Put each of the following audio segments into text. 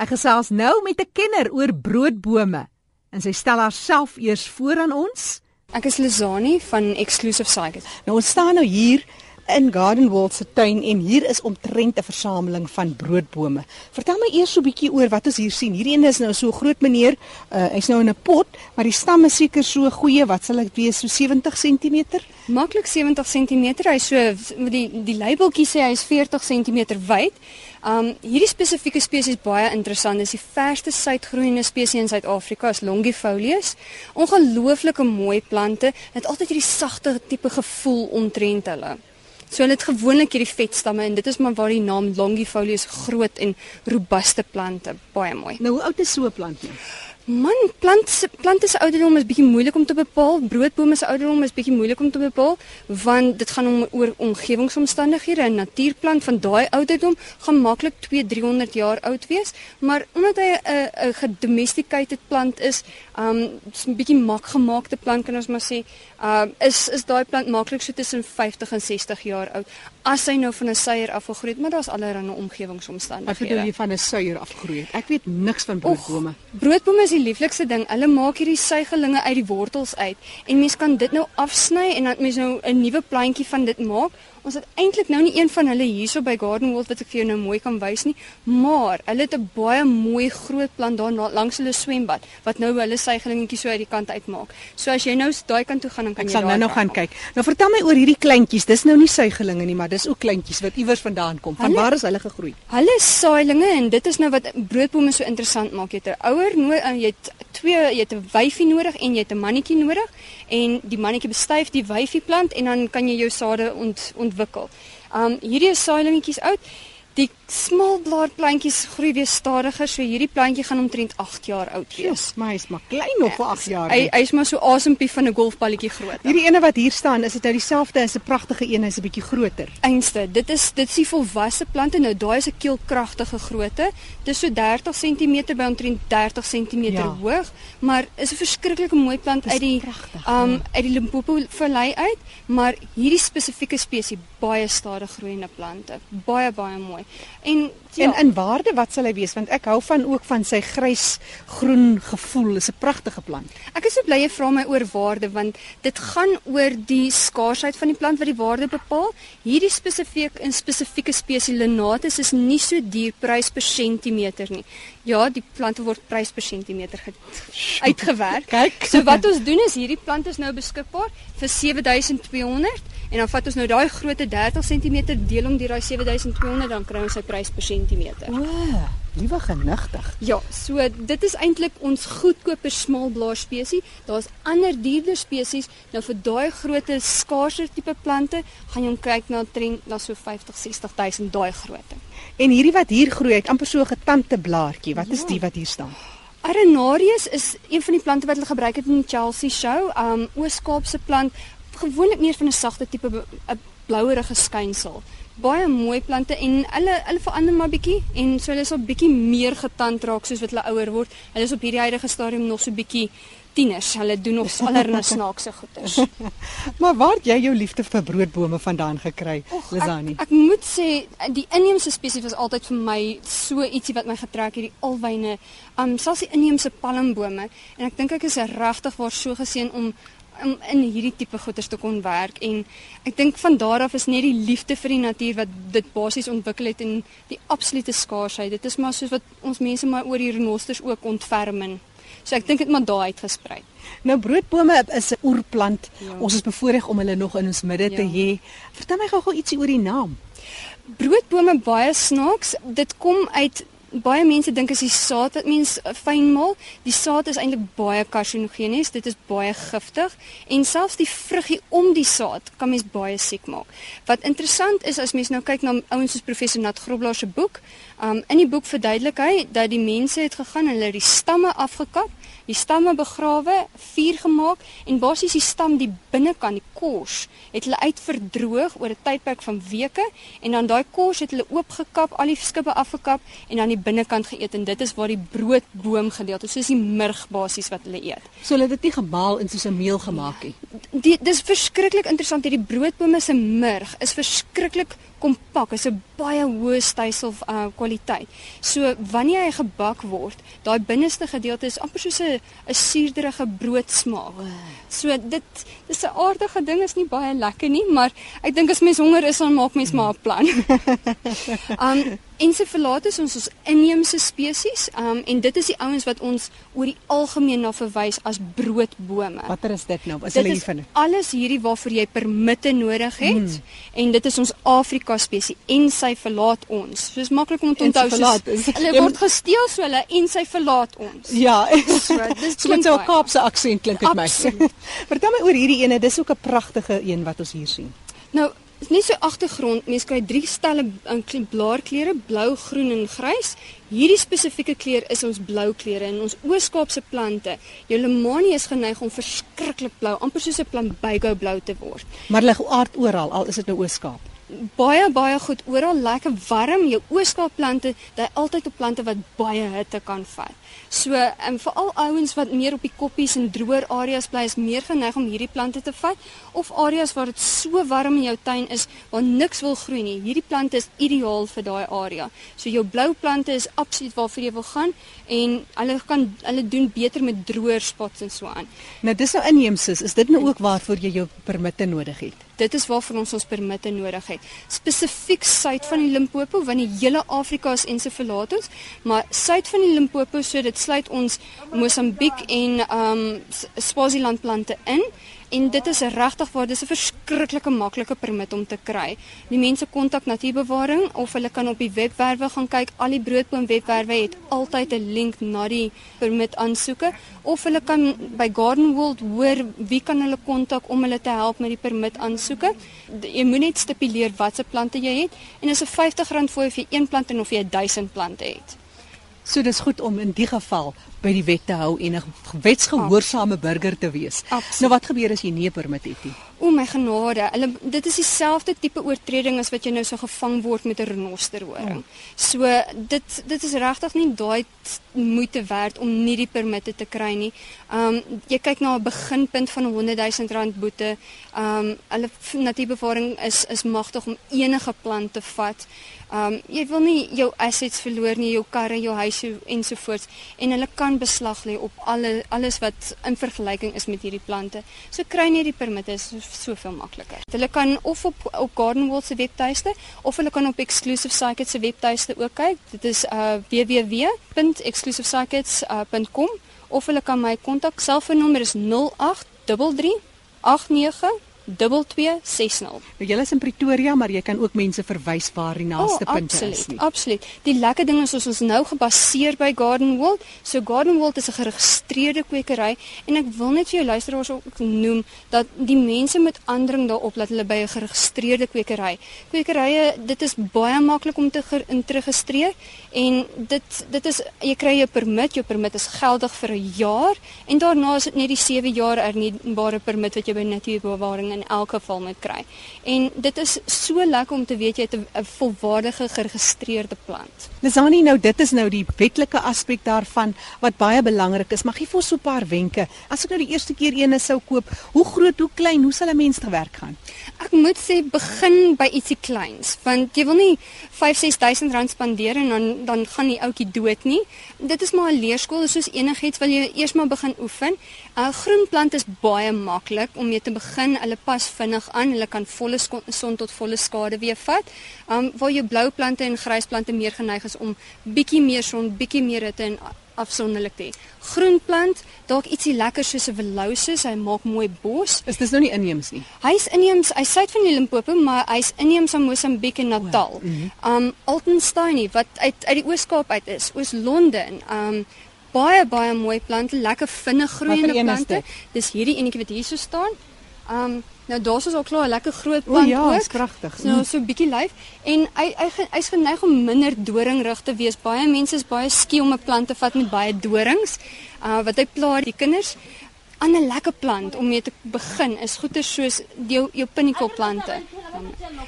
Ek gesels nou met 'n kenner oor broodbome en sy stel haarself eers voor aan ons. Ek is Lizani van Exclusive Cycles. Nou ons staan nou hier in Garden World se tuin en hier is omtrent 'n versameling van broodbome. Vertel my eers so 'n bietjie oor wat ons hier sien. Hierdie een is nou so groot meneer, uh, hy's nou in 'n pot, maar die stam is seker so goeie, wat sal dit wees, so 70 cm? Maklik 70 cm. Hy so die die labeltjie sê hy is 40 cm wyd. Um hierdie spesifieke spesies baie interessant. Dis die verste suidgroeiende spesies in Suid-Afrika, is Longifolius. Ongelooflike mooi plante. Dit altyd hierdie sagte tipe gevoel omtrent hulle. So hulle het gewoonlik hierdie vetstamme en dit is maar waar die naam Longifolius groot en robuuste plante baie mooi. Nou hoe oud is so 'n plant nou? Man, plante plante se ouderdom is bietjie moeilik om te bepaal. Broodbome se ouderdom is bietjie moeilik om te bepaal want dit gaan om oor omgewingsomstandighede. 'n Natuurplant van daai ouderdom gaan maklik 2-300 jaar oud wees, maar omdat hy 'n 'n gedomesticated plant is, um 'n bietjie mak gemaakte plant kan ons maar sê, um is is daai plant maklik so tussen 50 en 60 jaar oud as hy nou van 'n suier afgegroei het, maar daar's allerlei omgewingsomstandighede. Wat bedoel jy van 'n suier afgegroei het? Ek weet niks van broodbome. Och, broodbome is die lieflikste ding. Hulle maak hierdie suigelinge uit die wortels uit en mens kan dit nou afsny en dan mens nou 'n nuwe plantjie van dit maak. Ons het eintlik nou nie een van hulle hierso by Garden World wat ek vir jou nou mooi kan wys nie, maar hulle het 'n baie mooi groot plant daar langs hulle swembad wat nou hulle suigelingetjies so uit die kant uitmaak. So as jy nou daai kant toe gaan dan kan ek jy daar nou nou gaan kyk. Nou vertel my oor hierdie kleintjies. Dis nou nie suigelinge nie, maar dis ook kleintjies wat iewers vandaan kom. Van Hulle- waar is hulle gegroei? Hulle saailinge en dit is nou wat broodbome so interessant maak. Jy 'n ouer no jy het twee jy het 'n wyfie nodig en jy het 'n mannetjie nodig en die mannetjie bestuif die wyfie plant en dan kan jy jou sade ont, ontwikkel. Um hierdie is saailingetjies oud. Die smalblaadplantjies groei weer stadiger, so hierdie plantjie gaan omtrent 8 jaar oud wees. Jesus, maar hy's maar klein nog vir 8 jaar. Hy hy's maar so asempie van 'n golfballetjie groot. Hierdie ene wat hier staan, is dit nou dieselfde as 'n pragtige een, hy's 'n bietjie groter. Einste, dit is dit is die volwasse plante. Nou daai is 'n keelkragtige grootte. Dis so 30 cm by omtrent 30 cm Ja. hoog, maar is 'n verskriklike mooi plant uit die pragtig, um ja. uit die Limpopo vallei uit, maar hierdie spesifieke spesies baie stadig groeiende plante. Baie baie mooi. En ja, En in waarde wat sal hy wees? Want ek hou van ook van sy grys-groen gevoel. Dis 'n pragtige plant. Ek is so bly jy vra my oor waarde want dit gaan oor die skaarsheid van die plant wat die waarde bepaal. Hierdie spesifiek in spesifieke spesies Linatus is nie so duur prys per sentimeter nie. Ja, die plante word prys per sentimeter ge- uitgewerk. Kyk. So wat ons doen is hierdie plant is nou beskikbaar vir 7200 en dan vat ons nou daai grootte 30 cm deel hom deur daai 7200 dan kry ons sy prys per sentimeter. O, liewe genigtig. Ja, so dit is eintlik ons goedkoper smaalblaar spesies. Daar's ander duurder spesies. Nou vir daai grootte skaarser tipe plante gaan jy kyk na trend na so 50, 60 000 daai grootte. En hierdie wat hier groei, het amper so 'n getante blaartjie. Wat is Ja. die wat hier staan? Arenarius is een van die plante wat hulle gebruik het in die Chelsea show. Um Oos-Kaapse plant, gewoonlik meer van 'n sagte tipe 'n blouerige skynsel. Baie mooi plante en hulle hulle verander maar bietjie en so hulle is al bietjie meer getand raak soos wat hulle ouer word. Hulle is op hierdie huidige stadium nog so bietjie tieners. Hulle doen nog allerlei snaakse goeters. Maar waar het jy jou liefde vir broodbome vandaan gekry, Och, Lizani? Ek, ek moet sê die inheemse spesies was altyd vir my so ietsie wat my getrek het, die alwyne, um selfs die inheemse palmbome en ek dink ek is regtig waar so geseën om om in hierdie tipe goeders te kon werk en ek dink van daar af is net die liefde vir die natuur wat dit basies ontwikkel het en die absolute skaarsheid. Dit is maar soos wat ons mense maar oor die renosters ook ontferm. So ek dink dit maar daar uitgesprei. Nou broodbome is 'n oerplant. Ja. Ons is bevoorreg om hulle nog in ons midde te Ja. hê. Vertel my gou-gou ietsie oor die naam. Broodbome baie snaaks. Dit kom uit baie mense dink is die saad wat mens uh, fyn maal. Die saad is eintlik baie karsinogenes. Dit is baie giftig en selfs die vruggie om die saad kan mens baie siek maak. Wat interessant is as mens nou kyk na ouens soos professor Nat Grobler se boek, um, in die boek verduidelik hy dat die mense het gegaan en hulle het die stamme afgekap die stamme begrawe, vuur gemaak en basies die stam die binnekant, die kors, het hulle uitverdroog oor 'n tydperk van weke en dan daai kors het hulle oopgekap, al die skippe afgekap en dan die binnekant geëet en dit is waar die broodboom gedeelte, soos die murg basies wat hulle eet. So hulle het dit nie gemaal en soos 'n meel gemaak nie. Die dis verskriklik interessant hierdie broodbome se murg is verskriklik kompak. Is 'n baie hoë stysel uh, kwaliteit. So wanneer hy gebak word, daai binneste gedeelte is amper soos 'n 'n suurderige broodsmaak. So dit dis 'n aardige ding, is nie baie lekker nie, maar ek dink as mens honger is, dan maak mens maar 'n plan. um Encephalatus ons is inheemse spesies, um en dit is die ouens wat ons oor die algemeen na verwys as broodbome. Watter is dit nou? Is dit is alles hierdie waarvoor jy permitte nodig het hmm. en dit is ons Afrika spesie en sy verlaat ons. So is maklik om te onthou soos hulle word gesteel so hulle en sy verlaat ons. Ja, so dis klink so 'n Kaapse aksent klink dit my. Vertel my oor hierdie ene, dis ook 'n pragtige een wat ons hier sien. Nou Dis nie so agtergrond, mens kry drie stelle in blaarkleure, blou, groen en grys. Hierdie spesifieke kleur is ons blou kleure in ons Oos-Kaapse plante. Jou lemanie is geneig om verskriklik blou, amper soos 'n plumbago blou te word. Maar lig aard oral, al is dit nou Oos-Kaap baie baie goed oral lekker warm jou ooskaapplante jy altyd op plante wat baie hitte kan vat. So en veral ouens wat meer op die koppies en droër areas bly is meer geneig om hierdie plante te vat of areas waar dit so warm in jou tuin is waar niks wil groei nie. Hierdie plante is ideaal vir daai area. So jou blou plante is absoluut waarvoor jy wil gaan en hulle kan hulle doen beter met droër spots en so aan. Nou dis nou inheemses, is dit nou ook waarvoor jy jou permitte nodig het? Dit is waarvoor ons ons permitte nodig het. Spesifiek suid van die Limpopo, want die hele Afrika is encephalatus, maar suid van die Limpopo, so dit sluit ons Mosambiek en um Swaziland plante in en dit is regtig waar dis 'n verskriklike maklike permit om te kry. Die mense kontak natuurbewaring of hulle kan op die webwerwe gaan kyk. Al die broodboom webwerwe het altyd 'n link na die permit aansoeke of hulle kan by Garden World hoor wie kan hulle kontak om hulle te help met die permit aansoeke. Jy moet net stipuleer watse plante jy het en dis 'n R50 fooi of jy een plant en of jy 1000 plante het. So dis goed om in die geval by die wet te hou en 'n wetsgehoorsame burger te wees. Absoluut. Nou wat gebeur as jy nie 'n permit het nie? O my genade, hulle dit is dieselfde tipe oortreding as wat jy nou so gevang word met 'n renosterhoring. Oh. So dit dit is regtig nie daai moeite werd om nie die permitte te kry nie. Um jy kyk na 'n beginpunt van 'n 100 000 rand boete. Um hulle natuurbewaring is is magtig om enige plant te vat. Um jy wil nie jou assets verloor nie, jou karre, jou huis ensovoorts en hulle kan beslag lê op alle alles wat in vergelyking is met hierdie plante. So kry net die permitte soveel makliker. Hulle kan of op op Garden World se webtuiste of hulle kan op Exclusive Cycles se webtuiste ook kyk. Dit is uh www.exclusivecycles.com uh, of hulle kan my kontak selfoonnommer is 0833 89 2260. Nou jy is in Pretoria, maar jy kan ook mense verwys waar die naaste oh, punte absoluut, is nie. Absoluut. Die lekker ding is ons nou gebaseer by Garden World. So Garden World is 'n geregistreerde kwekery en ek wil net vir jou luisteraars ook noem dat die mense met aandring daarop dat hulle by 'n geregistreerde kwekery. Kwekerye, dit is baie maklik om te registreer en dit dit is jy kry jou permit, jou permit is geldig vir 'n jaar en daarna is dit net die 7 jaar erniebare permit wat jy by natuurbewaring in elk geval moet kry. En dit is so lekker om te weet jy het 'n volwaardige geregistreerde plant. Lisani, nou dit is nou die wetlike aspek daarvan wat baie belangrik is. Mag jy vir ons so 'n paar wenke? As ek nou die eerste keer eene sou koop, hoe groot, hoe klein, hoe sal 'n mens te werk gaan? Ek moet sê begin by ietsie kleins, want jy wil nie 5-6000 rand spandeer en dan dan gaan die ouetjie dood nie. Dit is maar 'n leerskool, soos enigiets wil jy eers maar begin oefen. 'n uh, Groen plant is baie maklik om mee te begin. Hulle pas vinnig aan. Hulle kan volle son tot volle skade weer vat. Um waar jou blou plante en grys plante meer geneig is om bietjie meer son, bietjie meer hitte en afsonderlik te hê. Groen plant, dalk ietsie lekker soos 'n velousus, hy maak mooi bos. Is dis nou nie inheems nie? Hy's inheems, hy suid van die Limpopo, maar hy's inheems aan Mosambiek en Natal. Oh, mm -hmm. Um Altenstein wat uit uit die Oos-Kaap uit is, Oos-London. Um baie baie mooi plante, lekker vinnig groeiende plante. Dis hierdie enetjie wat hier so staan. Um nou daar's ons al klaar 'n lekker groot plant ja, ook. Ja, is pragtig. So so 'n bietjie lyf en hy hy hy's geneig om minder doringrig te wees. Baie mense is baie skie om 'n plant te vat met baie dorings. Uh wat hy pla die kinders aan 'n lekker plant om mee te begin is goeie soos jou jou pinnakelplante.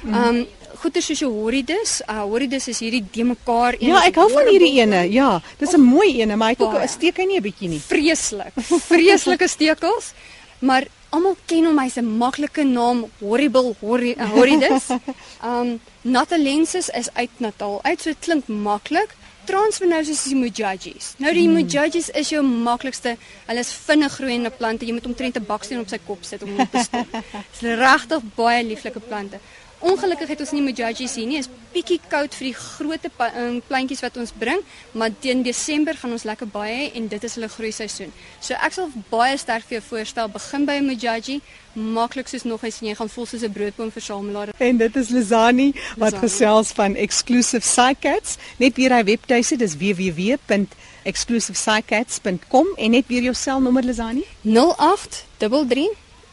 Um goeie soos jou horridus. Uh horridus is hierdie de mekaar een. Ja, ek hou van hierdie ene. Ja, dis 'n mooi ene, maar hy het ook 'n steek hy nie 'n bietjie nie. Vreeslik. Vreeslike stekels. Maar almal ken hom, hy's 'n maklike naam, Horrible Horri- uh, Horridus. Um Natalensis is uit Natal. Uit so klink maklik. Transvenosus is die Mujajis. Nou die Mujajis is jou maklikste. Hulle is vinnig groeiende plante. Jy moet omtrent 'n baksteen op sy kop sit om hom te stop. Dis regtig baie lieflike plante. Ongelukkig het ons nie Mujajis hier nie. Is bietjie koud vir die groot um, plantjies wat ons bring, maar teen Desember gaan ons lekker baie en dit is hulle groei seisoen. So ek sal baie sterk vir jou voorstel begin by 'n Mujaji, maklik soos nog eens en jy gaan voel soos 'n broodboomversamelaar. En dit is Lizani wat gesels van Exclusive Psycats. Net weer hy webtuise, dis www.exclusivepsycats.com en net weer jou selnommer Lizani. 0833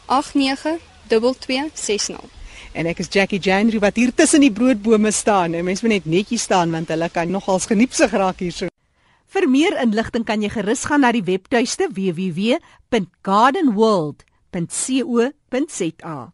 892260. En ek is Jackie Janry wat hier tussen die broodbome staan. En mense moet net netjies staan want hulle kan nogals geniepsig raak hierso. Vir meer inligting kan jy gerus gaan na die webtuiste www.gardenworld.co.za.